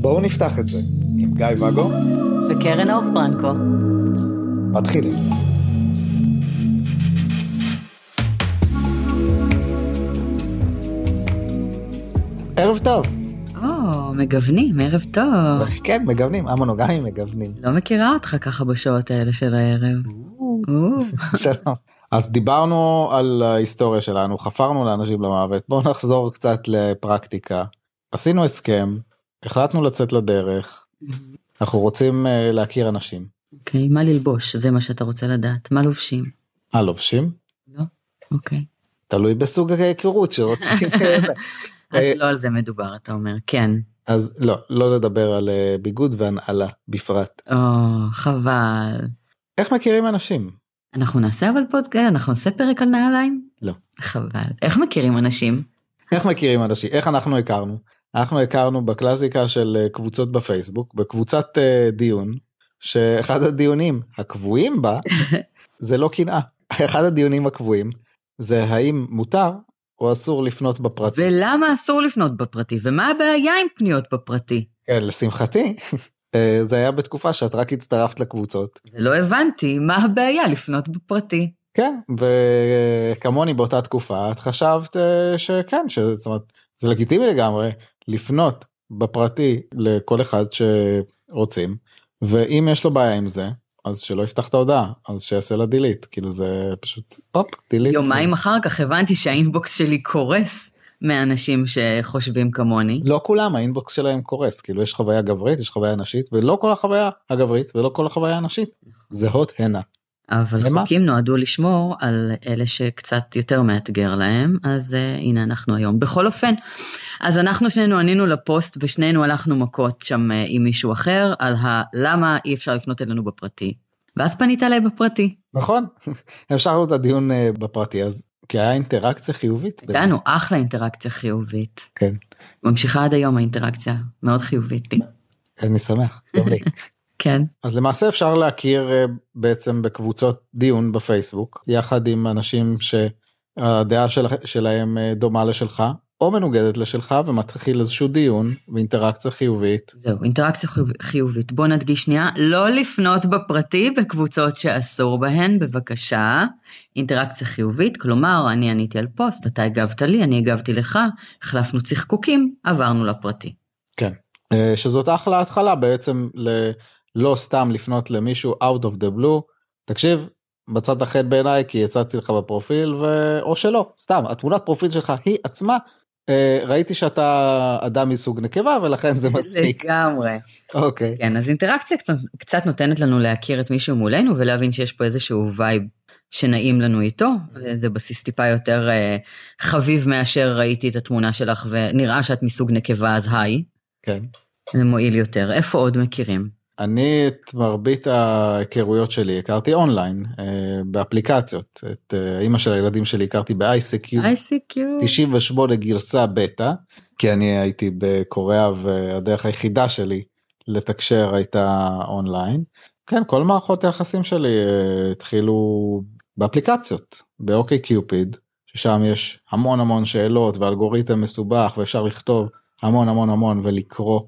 בואו נפתח את זה עם גיא ואגו וקרן אור פרנקו. מתחילים. ערב טוב. או, מגוונים, ערב טוב. כן, מגוונים, המונוגמים מגוונים. לא מכירה אותך ככה בשעות האלה של הערב. שלום. אז דיברנו על ההיסטוריה שלנו, חפרנו לאנשים למוות, בואו נחזור קצת לפרקטיקה. עשינו הסכם, החלטנו לצאת לדרך, אנחנו רוצים אה, להכיר אנשים. אוקיי, מה ללבוש? זה מה שאתה רוצה לדעת. מה לובשים? אה, לובשים? לא? אוקיי. תלוי בסוג ההיכרות שרוצים. אז אה, לא על זה מדובר, אתה אומר. כן. אז לא, לא נדבר על אה, ביגוד והנעלה בפרט. או, חבל. איך מכירים אנשים? אנחנו נעשה אבל פודקאסט, אנחנו נעשה פרק על נעליים? לא. חבל. איך מכירים אנשים? איך מכירים אנשים? איך אנחנו הכרנו? אנחנו הכרנו בקלאסיקה של אה, קבוצות בפייסבוק, בקבוצת אה, דיון, שאחד הדיונים הקבועים בה זה לא קנאה. אחד הדיונים הקבועים זה האם מותר או אסור לפנות בפרטי. ולמה אסור לפנות בפרטי? ומה הבעיה עם פניות בפרטי? כן, לשמחתי, זה היה בתקופה שאת רק הצטרפת לקבוצות. ולא הבנתי מה הבעיה לפנות בפרטי. כן, וכמוני באותה תקופה את חשבת אה, שכן, שזאת אומרת, זה לגיטימי לגמרי לפנות בפרטי לכל אחד שרוצים, ואם יש לו בעיה עם זה, אז שלא יפתח את ההודעה, אז שיעשה לה delete, כאילו זה פשוט, הופ, delete. יומיים אחר כך הבנתי שה inbox שלי קורס מאנשים שחושבים כמוני. לא כולם ה inbox שלהם קורס, כאילו יש חוויה גברית, יש חוויה נשית, ולא כל החוויה הגברית ולא כל החוויה הנשית, זהות הנה. אבל למה? חוקים נועדו לשמור על אלה שקצת יותר מאתגר להם, אז uh, הנה אנחנו היום. בכל אופן, אז אנחנו שנינו ענינו לפוסט ושנינו הלכנו מכות שם uh, עם מישהו אחר על הלמה אי אפשר לפנות אלינו בפרטי. ואז פנית אליי בפרטי. נכון, המשכנו את הדיון אה, בפרטי, אז כי היה אינטראקציה חיובית. הייתה לנו אחלה אינטראקציה חיובית. כן, ממשיכה עד היום האינטראקציה, מאוד חיובית לי. אני שמח, גם לי. כן. אז למעשה אפשר להכיר אה, בעצם בקבוצות דיון בפייסבוק יחד עם אנשים שהדעה של, שלהם אה, דומה לשלך או מנוגדת לשלך ומתחיל איזשהו דיון ואינטראקציה חיובית. זהו, אינטראקציה חיוב- חיובית. בוא נדגיש שנייה, לא לפנות בפרטי בקבוצות שאסור בהן, בבקשה. אינטראקציה חיובית, כלומר, אני עניתי על פוסט, אתה הגבת לי, אני הגבתי לך, החלפנו צחקוקים, עברנו לפרטי. כן. אה, שזאת אחלה התחלה בעצם ל... לא סתם לפנות למישהו out of the blue. תקשיב, מצאת חן בעיניי כי הצצתי לך בפרופיל ו... או שלא, סתם, התמונת פרופיל שלך היא עצמה. אה, ראיתי שאתה אדם מסוג נקבה ולכן זה מספיק. לגמרי. אוקיי. כן, אז אינטראקציה קצת, נותנת לנו להכיר את מישהו מולנו ולהבין שיש פה איזשהו vibe שנעים לנו איתו. זה בסיס טיפה יותר אה, חביב מאשר ראיתי את התמונה שלך ונראה שאת מסוג נקבה, אז היי. כן. זה מועיל יותר. איפה עוד מכירים? אני את מרבית ההיכרויות שלי הכרתי אונליין אה, באפליקציות את אה, אימא של הילדים שלי הכרתי ב-ICQ ICQ. 98 גרסה בטא כי אני הייתי בקוריאה והדרך היחידה שלי לתקשר הייתה אונליין. כן כל מערכות היחסים שלי אה, התחילו באפליקציות באוקיי קיופיד ששם יש המון המון שאלות ואלגוריתם מסובך ואפשר לכתוב המון המון המון ולקרוא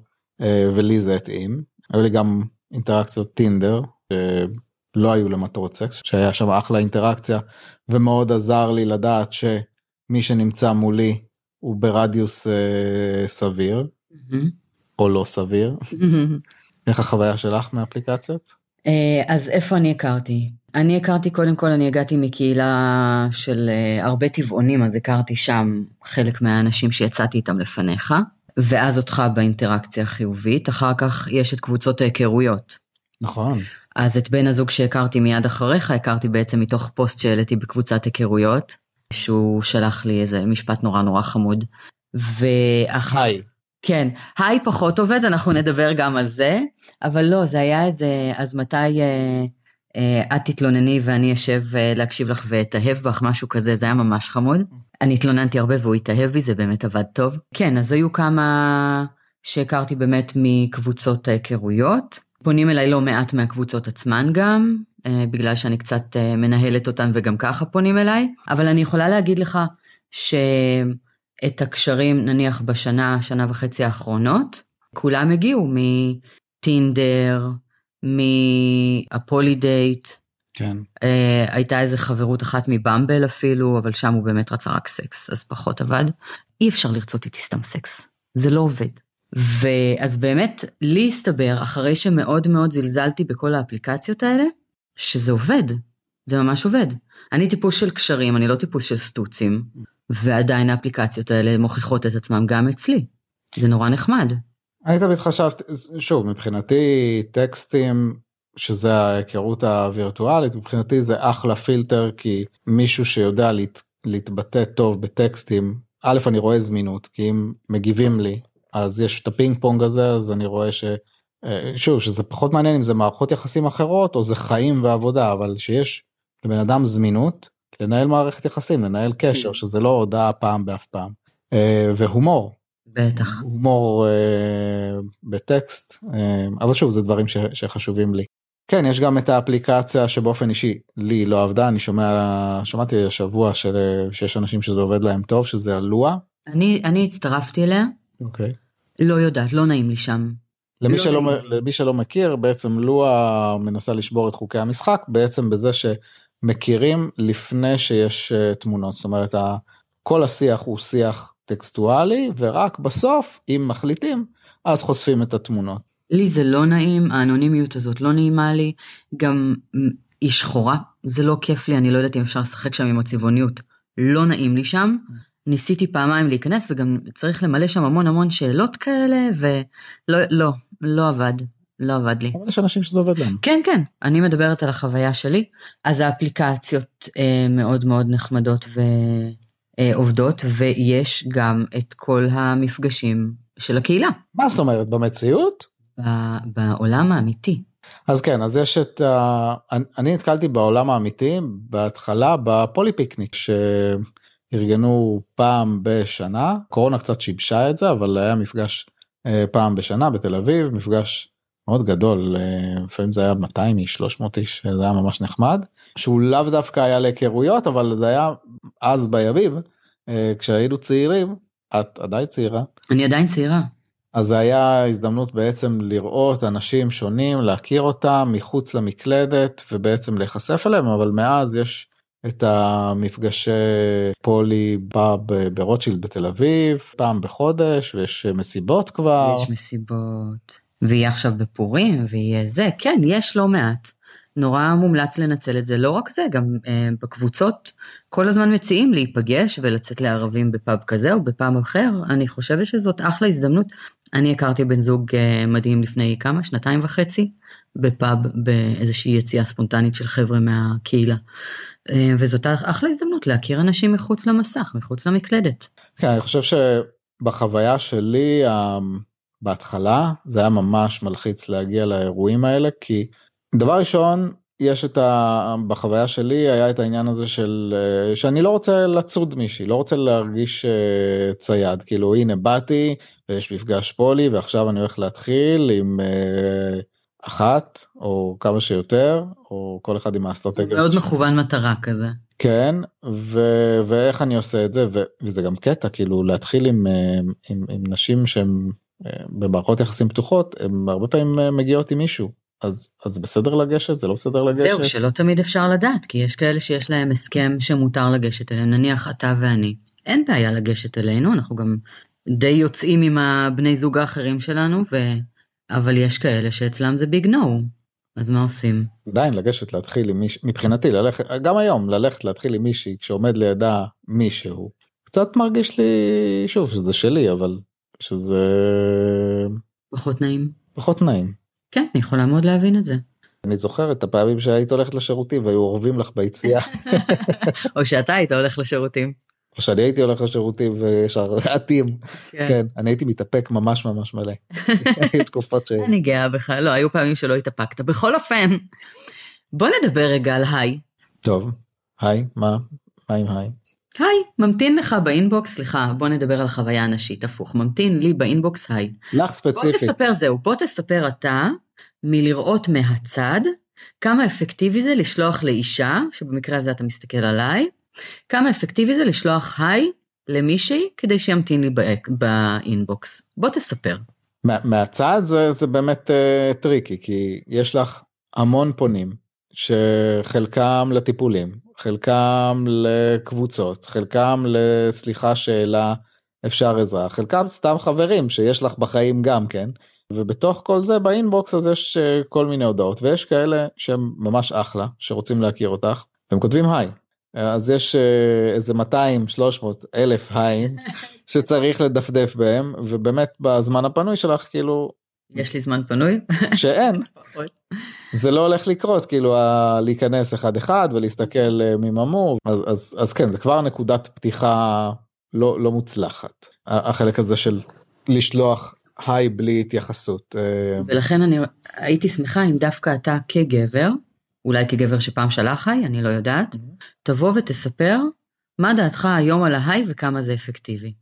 ולי זה התאים. היו לי גם אינטראקציות טינדר שלא היו למטרות סקס שהיה שם אחלה אינטראקציה ומאוד עזר לי לדעת שמי שנמצא מולי הוא ברדיוס אה, סביר או לא סביר. איך החוויה שלך מאפליקציות? אה, אז איפה אני הכרתי? אני הכרתי, קודם כל, אני הגעתי מקהילה של אה, הרבה טבעונים, אז הכרתי שם חלק מהאנשים שיצאתי איתם לפניך, ואז אותך באינטראקציה החיובית. אחר כך יש את קבוצות ההיכרויות. נכון. אז את בן הזוג שהכרתי מיד אחריך, הכרתי בעצם מתוך פוסט שהעליתי בקבוצת היכרויות, שהוא שלח לי איזה משפט נורא נורא חמוד. ואחר... היי. כן, היי פחות עובד, אנחנו נדבר גם על זה, אבל לא, זה היה איזה, אז מתי אה, את תתלונני ואני אשב אה, להקשיב לך ואתאהב בך, משהו כזה, זה היה ממש חמוד. אני התלוננתי הרבה והוא התאהב בי, זה באמת עבד טוב. כן, אז היו כמה שהכרתי באמת מקבוצות ההיכרויות. פונים אליי לא מעט מהקבוצות עצמן גם, אה, בגלל שאני קצת אה, מנהלת אותן וגם ככה פונים אליי, אבל אני יכולה להגיד לך שאת הקשרים, נניח בשנה, שנה וחצי האחרונות, כולם הגיעו מטינדר, מהפולידייט, כן. אה, הייתה איזה חברות אחת מבמבל אפילו, אבל שם הוא באמת רצה רק סקס, אז פחות עבד. אי אפשר לרצות איתי סתם סקס, זה לא עובד. ואז באמת, לי הסתבר, אחרי שמאוד מאוד זלזלתי בכל האפליקציות האלה, שזה עובד, זה ממש עובד. אני טיפוס של קשרים, אני לא טיפוס של סטוצים, ועדיין האפליקציות האלה מוכיחות את עצמם גם אצלי. זה נורא נחמד. אני תמיד חשבתי, שוב, מבחינתי טקסטים, שזה ההיכרות הווירטואלית, מבחינתי זה אחלה פילטר, כי מישהו שיודע להת, להתבטא טוב בטקסטים, א', אני רואה זמינות, כי אם מגיבים לי, אז יש את הפינג פונג הזה, אז אני רואה ש... אה, שוב, שזה פחות מעניין אם זה מערכות יחסים אחרות, או זה חיים ועבודה, אבל שיש לבן אדם זמינות, לנהל מערכת יחסים, לנהל קשר, כן. שזה לא הודעה פעם באף פעם. אה, והומור, בטח. הומור אה, בטקסט, אה, אבל שוב, זה דברים ש, שחשובים לי. כן, יש גם את האפליקציה שבאופן אישי לי לא עבדה, אני שומע, שמעתי השבוע של, שיש אנשים שזה עובד להם טוב, שזה הלואה. אני, אני הצטרפתי אליה, אוקיי. לא יודעת, לא נעים לי שם. למי, לא שלא, נעים. למי שלא מכיר, בעצם לואה מנסה לשבור את חוקי המשחק, בעצם בזה שמכירים לפני שיש אה, תמונות, זאת אומרת, כל השיח הוא שיח טקסטואלי, ורק בסוף, אם מחליטים, אז חושפים את התמונות. לי זה לא נעים, האנונימיות הזאת לא נעימה לי, גם היא שחורה, זה לא כיף לי, אני לא יודעת אם אפשר לשחק שם עם הצבעוניות, לא נעים לי שם. ניסיתי פעמיים להיכנס וגם צריך למלא שם המון המון שאלות כאלה, ולא, לא, לא עבד, לא עבד לי. אבל יש אנשים שזה עובד להם. כן, כן, אני מדברת על החוויה שלי. אז האפליקציות אה, מאוד מאוד נחמדות ועובדות, ויש גם את כל המפגשים של הקהילה, מה זאת אומרת, במציאות? בעולם האמיתי. אז כן, אז יש את ה... אני- נתקלתי בעולם האמיתי בהתחלה בפולי פיקניק שארגנו פעם בשנה, קורונה קצת שיבשה את זה, אבל היה מפגש אה, פעם בשנה בתל אביב, מפגש מאוד גדול, אה, לפעמים זה היה 200 איש, 300 איש, זה היה ממש נחמד, שהוא לאו דווקא היה להיכרויות, אבל זה היה אז בימים, אה, כשהיינו צעירים, את עדיין צעירה, אני עדיין צעירה. אז זה היה הזדמנות בעצם לראות אנשים שונים, להכיר אותם מחוץ למקלדת ובעצם להיחשף אליהם, אבל מאז יש את המפגשי פולי פאב ברוטשילד בתל אביב, פעם בחודש, ויש מסיבות כבר. יש מסיבות, ויהיה עכשיו בפורים, ויהיה זה, כן, יש לא מעט. נורא מומלץ לנצל את זה, לא רק זה, גם אה, בקבוצות כל הזמן מציעים להיפגש ולצאת לערבים בפאב כזה או בפאב אחר, אני חושבת שזאת אחלה הזדמנות. אני הכרתי בן זוג אה, מדהים לפני כמה, שנתיים וחצי, בפאב באיזושהי יציאה ספונטנית של חבר'ה מהקהילה. אה, וזאת אחלה הזדמנות להכיר אנשים מחוץ למסך, מחוץ למקלדת. כן, אני חושב שבחוויה שלי, בהתחלה, זה היה ממש מלחיץ להגיע לאירועים האלה, כי דבר ראשון, יש את ה... בחוויה שלי היה את העניין הזה של אה, שאני לא רוצה לצוד מישהי, לא רוצה להרגיש אה, צייד, כאילו הנה באתי ויש מפגש פולי ועכשיו אני הולך להתחיל עם אה, אחת או כמה שיותר, או כל אחד עם האסטרטגיה. מאוד. מכוון מטרה כזה. כן, ו... ואיך אני עושה את זה, ו... וזה גם קטע, כאילו להתחיל עם, עם, עם נשים שהן במערכות יחסים פתוחות, הן הרבה פעמים אה, מגיעות עם מישהו. אז, אז בסדר לגשת, זה לא בסדר לגשת. זהו, שלא תמיד אפשר לדעת, כי יש כאלה שיש להם הסכם שמותר לגשת אליהם, נניח אתה ואני. אין בעיה לגשת אלינו, אנחנו גם די יוצאים עם הבני זוג האחרים שלנו, ו... אבל יש כאלה שאצלם זה ביג נו. אז מה עושים? עדיין לגשת להתחיל עם מישהו, מבחינתי ללכת, גם היום ללכת להתחיל עם מישהי כשעומד לידה מישהו, קצת מרגיש לי, שוב, שזה שלי, אבל שזה פחות נעים? פחות נעים. כן, אני יכולה מאוד להבין את זה. אני זוכר את הפעמים שהיית הולכת לשירותים והיו אורבים לך ביציאה. או שאתה היית הולך לשירותים. או שאני הייתי הולך לשירותים ויש עטים. כן. כן, אני הייתי מתאפק ממש ממש מלא. היו תקופות ש... אני גאה בך, לא, היו פעמים שלא התאפקת. בכל אופן, בוא נדבר רגע על היי. טוב, היי, מה? מה עם היי? היי, ממתין לך באינבוקס, סליחה, בוא נדבר על חוויה נשית, הפוך, ממתין לי באינבוקס היי. לך בוא ספציפית. תספר זהו, בוא תספר אתה, מלראות מהצד, כמה אפקטיבי זה לשלוח לאישה, שבמקרה הזה אתה מסתכל עליי, כמה אפקטיבי זה לשלוח היי למישהי כדי שימתין לי ב inbox. בוא תספר. מה, מהצד זה, זה באמת אה, tricky, כי יש לך המון פונים, שחלקם לטיפולים, חלקם לקבוצות, חלקם לסליחה שאלה אפשר עזרה, חלקם סתם חברים שיש לך בחיים גם כן, ובתוך כל זה באינבוקס אז יש אה, כל מיני הודעות, ויש כאלה שהם ממש אחלה, שרוצים להכיר אותך, והם כותבים היי. אז יש אה, איזה 200, 300, אלף הייים שצריך לדפדף בהם, ובאמת בזמן הפנוי שלך כאילו... יש לי זמן פנוי? שאין. זה לא הולך לקרות, כאילו להיכנס אחד אחד ולהסתכל אה, מי ממור, אז, אז, אז כן, זה כבר נקודת פתיחה לא, לא מוצלחת, החלק הזה של לשלוח היי בלי התייחסות. אה. ולכן אני הייתי שמחה אם דווקא אתה כגבר, אולי כגבר שפעם שלח היי, אני לא יודעת, mm-hmm. תבוא ותספר מה דעתך היום על ההיי וכמה זה אפקטיבי.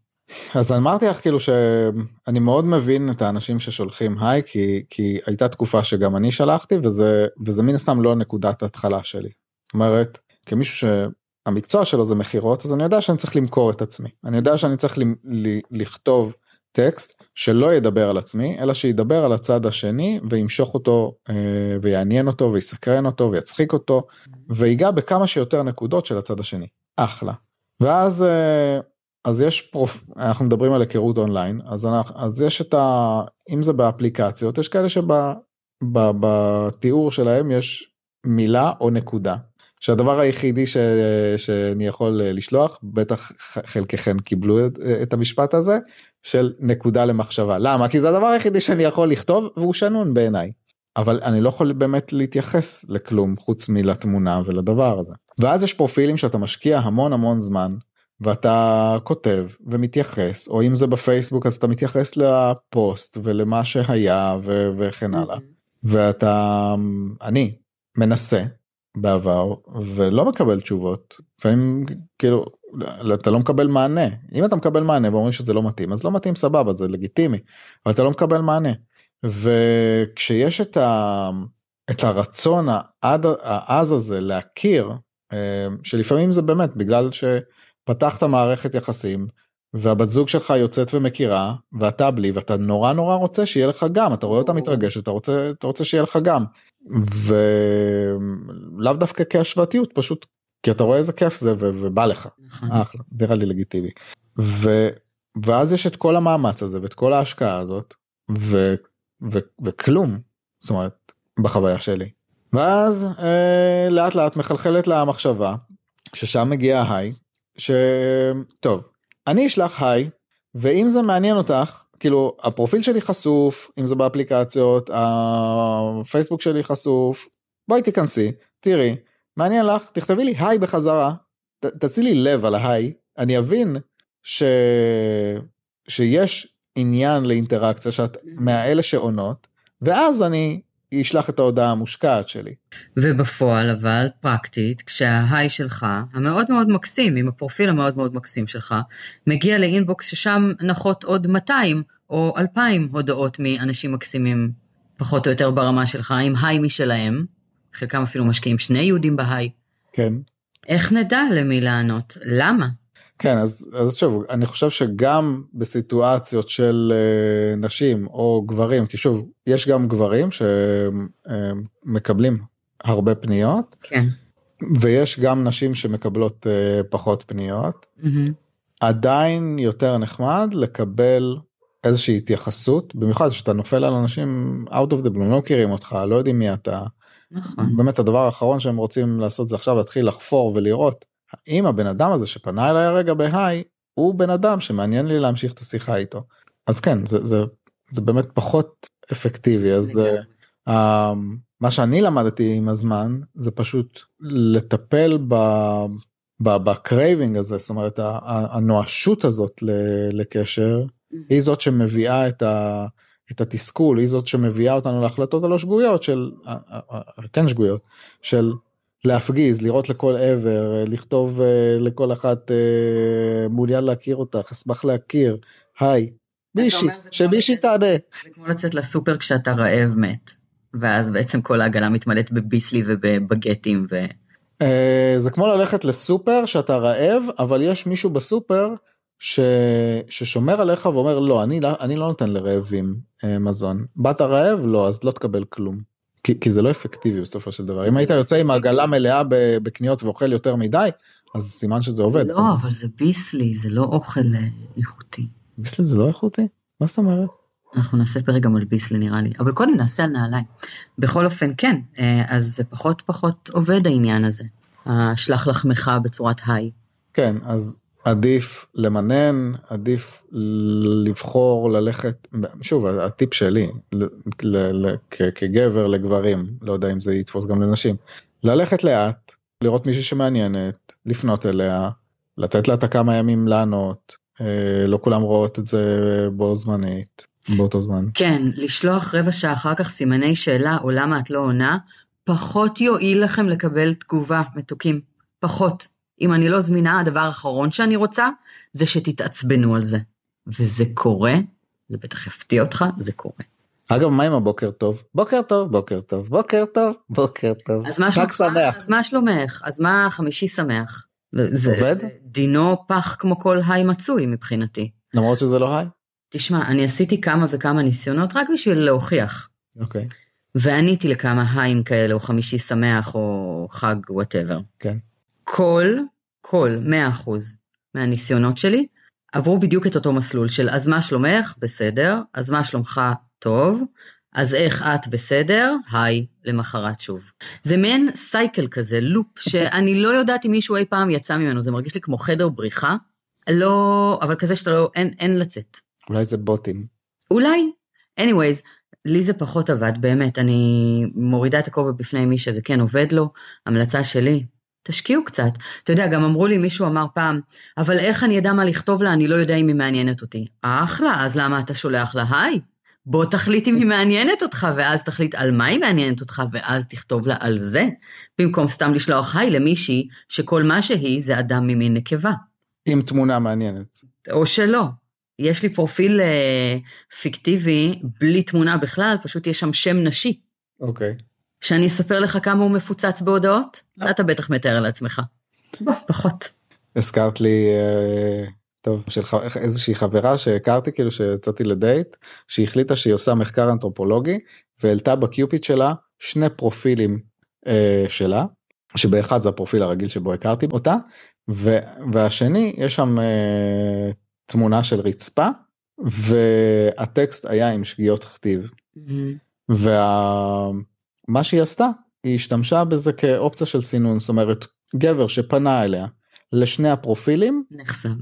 אז אמרתי לך כאילו שאני מאוד מבין את האנשים ששולחים היי כי כי הייתה תקופה שגם אני שלחתי וזה וזה מן הסתם לא נקודת התחלה שלי. זאת אומרת כמישהו שהמקצוע שלו זה מכירות אז אני יודע שאני צריך למכור את עצמי אני יודע שאני צריך ל, ל, לכתוב טקסט שלא ידבר על עצמי אלא שידבר על הצד השני וימשוך אותו אה, ויעניין אותו ויסקרן אותו ויצחיק אותו ויגע בכמה שיותר נקודות של הצד השני אחלה. ואז אה, אז יש פרופ... אנחנו מדברים על היכרות אונליין אז אנחנו אז יש את ה... אם זה באפליקציות יש כאלה שבתיאור שלהם יש מילה או נקודה שהדבר היחידי ש... שאני יכול לשלוח בטח חלקכם קיבלו את, את המשפט הזה של נקודה למחשבה למה כי זה הדבר היחידי שאני יכול לכתוב והוא שנון בעיניי. אבל אני לא יכול באמת להתייחס לכלום חוץ מלתמונה ולדבר הזה. ואז יש פרופילים שאתה משקיע המון המון זמן ואתה כותב ומתייחס או אם זה בפייסבוק אז אתה מתייחס לפוסט ולמה שהיה ו- וכן הלאה. ואתה אני מנסה בעבר ולא מקבל תשובות. לפעמים כאילו אתה לא מקבל מענה. אם אתה מקבל מענה ואומרים שזה לא מתאים אז לא מתאים סבבה זה לגיטימי אבל אתה לא מקבל מענה. וכשיש את, ה, את הרצון העז הזה להכיר אה, שלפעמים זה באמת בגלל ש... פתחת מערכת יחסים והבת זוג שלך יוצאת ומכירה ואתה בלי ואתה נורא נורא רוצה שיהיה לך גם אתה רואה אותה מתרגשת אתה רוצה אתה רוצה שיהיה לך גם. ולאו דווקא כהשוואתיות פשוט כי אתה רואה איזה כיף זה ובא לך. נכון. אחלה נראה לי לגיטימי. ו, ואז יש את כל המאמץ הזה ואת כל ההשקעה הזאת ו, ו, וכלום זאת אומרת בחוויה שלי. ואז אה, לאט לאט מחלחלת לה המחשבה ששם מגיע ההיי שטוב אני אשלח היי ואם זה מעניין אותך כאילו הפרופיל שלי חשוף אם זה באפליקציות הפייסבוק שלי חשוף בואי תיכנסי תראי מעניין לך תכתבי לי היי בחזרה ת, תעשי לי לב על ההיי אני אבין ש... שיש עניין לאינטראקציה שאת מהאלה שעונות ואז אני ישלח את ההודעה המושקעת שלי. ובפועל אבל פרקטית כשההיי שלך המאוד מאוד מקסים עם הפרופיל המאוד מאוד מקסים שלך מגיע לאינבוקס ששם נחות עוד 200 או 2,000 הודעות מאנשים מקסימים פחות או יותר ברמה שלך עם היי משלהם חלקם אפילו משקיעים שני יהודים בהיי. כן. איך נדע למי לענות למה כן אז, אז שוב אני חושב שגם בסיטואציות של uh, נשים או גברים כי שוב יש גם גברים שמקבלים הרבה פניות כן. ויש גם נשים שמקבלות uh, פחות פניות mm-hmm. עדיין יותר נחמד לקבל איזושהי התייחסות במיוחד שאתה נופל על אנשים out of the blue לא מכירים אותך לא יודעים מי אתה. נכון. באמת הדבר האחרון שהם רוצים לעשות זה עכשיו להתחיל לחפור ולראות האם הבן אדם הזה שפנה אליי הרגע בהיי הוא בן אדם שמעניין לי להמשיך את השיחה איתו? אז כן זה זה זה באמת פחות אפקטיבי. אז אה, מה שאני למדתי עם הזמן זה פשוט לטפל ב... ב craving הזה זאת אומרת הנואשות הזאת לקשר mm-hmm. היא זאת שמביאה את, ה, את התסכול היא זאת שמביאה אותנו להחלטות הלא שגויות של כן שגויות של להפגיז, לראות לכל עבר, לכתוב אה, לכל אחת אה, מעוניין להכיר אותך, אשמח להכיר, היי, בישי, שבישי תענה. זה כמו לצאת לסופר כשאתה רעב מת, ואז בעצם כל העגלה מתמלאת בביסלי ובבגטים ו... אה, זה כמו ללכת לסופר שאתה רעב, אבל יש מישהו בסופר ש... ששומר עליך ואומר לא אני, לא, אני לא נותן לרעבים אה, מזון באת רעב לא אז לא תקבל כלום. כי, כי זה לא אפקטיבי בסופו של דבר אם היית יוצא עם עגלה מלאה בקניות ואוכל יותר מדי אז סימן שזה עובד. לא אבל זה ביסלי זה לא אוכל אה, איכותי. ביסלי זה לא איכותי? מה זאת אומרת? אנחנו נעשה פרק גם על ביסלי נראה לי, אבל קודם נעשה על נעליים. בכל אופן כן, אה, אז זה פחות פחות עובד העניין הזה. השלח לחמך בצורת היי. כן, אז עדיף למנן, עדיף לבחור ללכת, שוב הטיפ שלי כגבר לגברים, לא יודע אם זה יתפוס גם לנשים, ללכת לאט, לראות מישהי שמעניינת, לפנות אליה, לתת לה את הכמה ימים לענות, אה, לא כולם רואות את זה בו זמנית, באותו זמן. כן, לשלוח רבע שעה אחר כך סימני שאלה או למה את לא עונה, פחות יועיל לכם לקבל תגובה, מתוקים. פחות. אם אני לא זמינה, הדבר האחרון שאני רוצה זה שתתעצבנו על זה. וזה קורה, זה בטח יפתיע אותך, זה קורה. אגב, מה עם הבוקר טוב? בוקר טוב, בוקר טוב, בוקר טוב, בוקר טוב. אז מה שלומך? אז מה שלומך? אז מה חמישי שמח? זה, עובד? דינו פח כמו כל היי מצוי מבחינתי. למרות שזה לא היי? תשמע, אני עשיתי כמה וכמה ניסיונות רק בשביל להוכיח. אוקיי. Okay. ועניתי לכמה היים כאלה, או חמישי שמח, או חג, whatever. כן. כל, כל, מאה אחוז מהניסיונות שלי, עברו בדיוק את אותו מסלול של אז מה שלומך? בסדר. אז מה שלומך? טוב. אז איך את בסדר? היי, למחרת שוב. זה מעין cycle כזה, loop, שאני לא יודעת אם מישהו אי פעם יצא ממנו, זה מרגיש לי כמו חדר בריחה. לא, אבל כזה שאתה לא, אין, אין לצאת. אולי זה בוטים. אולי. anyways, לי זה פחות עבד, באמת, אני מורידה את הכובע בפני מי שזה כן עובד לו, המלצה שלי, תשקיעו קצת. אתה יודע, גם אמרו לי, מישהו אמר פעם, אבל איך אני אדע מה לכתוב לה, אני לא יודע אם היא מעניינת אותי. אחלה, אז למה אתה שולח לה היי? בוא תחליט אם היא מעניינת אותך, ואז תחליט על מה היא מעניינת אותך, ואז תכתוב לה על זה, במקום סתם לשלוח היי למישהי שכל מה שהיא זה אדם ממין נקבה. עם תמונה מעניינת. או שלא. יש לי פרופיל אה, פיקטיבי בלי תמונה בכלל, פשוט יש שם שם נשי. אוקיי. שאני אספר לך כמה הוא מפוצץ בהודעות? לא. אתה בטח מתאר לעצמך. בוא, פחות. הזכרת לי, אה, טוב, של איזושהי חברה שהכרתי, כאילו שיצאתי לדייט, שהיא החליטה שהיא עושה מחקר אנתרופולוגי, והעלתה בקיופיד שלה שני פרופילים אה, שלה, שבאחד זה הפרופיל הרגיל שבו הכרתי אותה, והשני יש שם אה, תמונה של רצפה והטקסט היה עם שגיאות כתיב. Mm-hmm. ומה שהיא עשתה היא השתמשה בזה כאופציה של סינון זאת אומרת גבר שפנה אליה לשני הפרופילים. נחסם.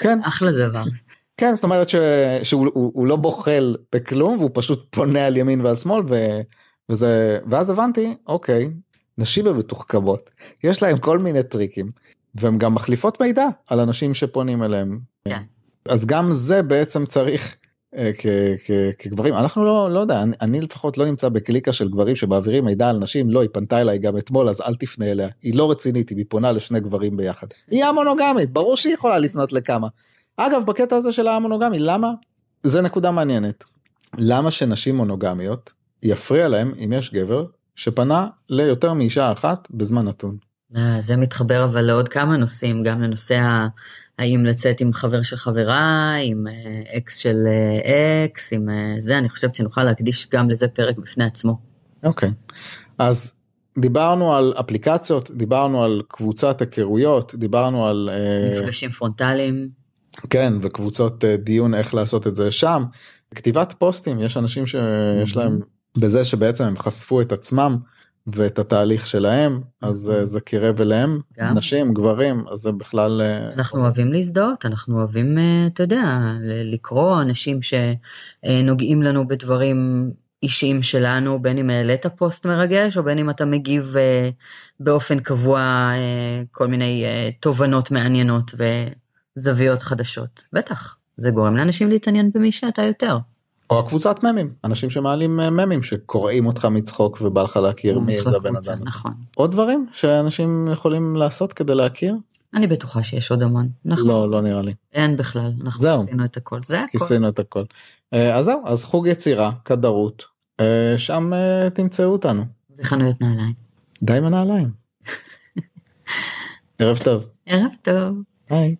כן. אחלה דבר. כן זאת אומרת ש... שהוא הוא, הוא לא בוחל בכלום והוא פשוט פונה על ימין ועל שמאל ו... וזה ואז הבנתי אוקיי נשים המתוחכמות יש להם כל מיני טריקים והן גם מחליפות מידע על אנשים שפונים אליהם. כן. אז גם זה בעצם צריך כגברים. אנחנו לא לא יודע אני, אני לפחות לא נמצא בקליקה של גברים שמעבירים מידע על נשים. לא היא פנתה אליי גם אתמול אז אל תפנה אליה. היא לא רצינית היא פונה לשני גברים ביחד. היא המונוגמית ברור שהיא יכולה לפנות לכמה. אגב בקטע הזה של המונוגמי למה? זה נקודה מעניינת. למה שנשים מונוגמיות יפריע להם אם יש גבר שפנה ליותר מאישה אחת בזמן נתון. אה, זה מתחבר אבל לעוד כמה נושאים, גם לנושא האם לצאת עם חבר של חברה, עם אה, אקס של אה, אקס, עם זה, אני חושבת שנוכל להקדיש גם לזה פרק בפני עצמו. אוקיי, okay. אז דיברנו על אפליקציות, דיברנו על קבוצת היכרויות, דיברנו על... מפגשים פרונטליים. כן, וקבוצות דיון איך לעשות את זה שם. כתיבת פוסטים, יש אנשים שיש להם בזה שבעצם הם חשפו את עצמם ואת התהליך שלהם אז נכון. זה קירב אליהם גם. נשים גברים אז זה בכלל אה, אנחנו אוהבים להזדהות אנחנו אוהבים אה, אתה יודע לקרוא אנשים שנוגעים לנו בדברים אישיים שלנו בין אם העלית פוסט מרגש או בין אם אתה מגיב אה, באופן קבוע כל מיני תובנות מעניינות וזוויות חדשות בטח זה גורם לאנשים להתעניין במי שאתה יותר. או הקבוצת ממים אנשים שמעלים אה, ממים שקוראים אותך מצחוק ובא לך להכיר מי זה הבן אדם נכון. עוד דברים שאנשים יכולים לעשות כדי להכיר. אני בטוחה שיש עוד המון. נכון. לא לא נראה לי. אין בכלל אנחנו זהו. עשינו את הכל זה הכל. כיסינו את הכל. אה, אז זהו אז חוג יצירה כדרות אה, שם תמצאו אותנו. וחנויות נעליים. די עם הנעליים. ערב טוב. ערב טוב. ביי.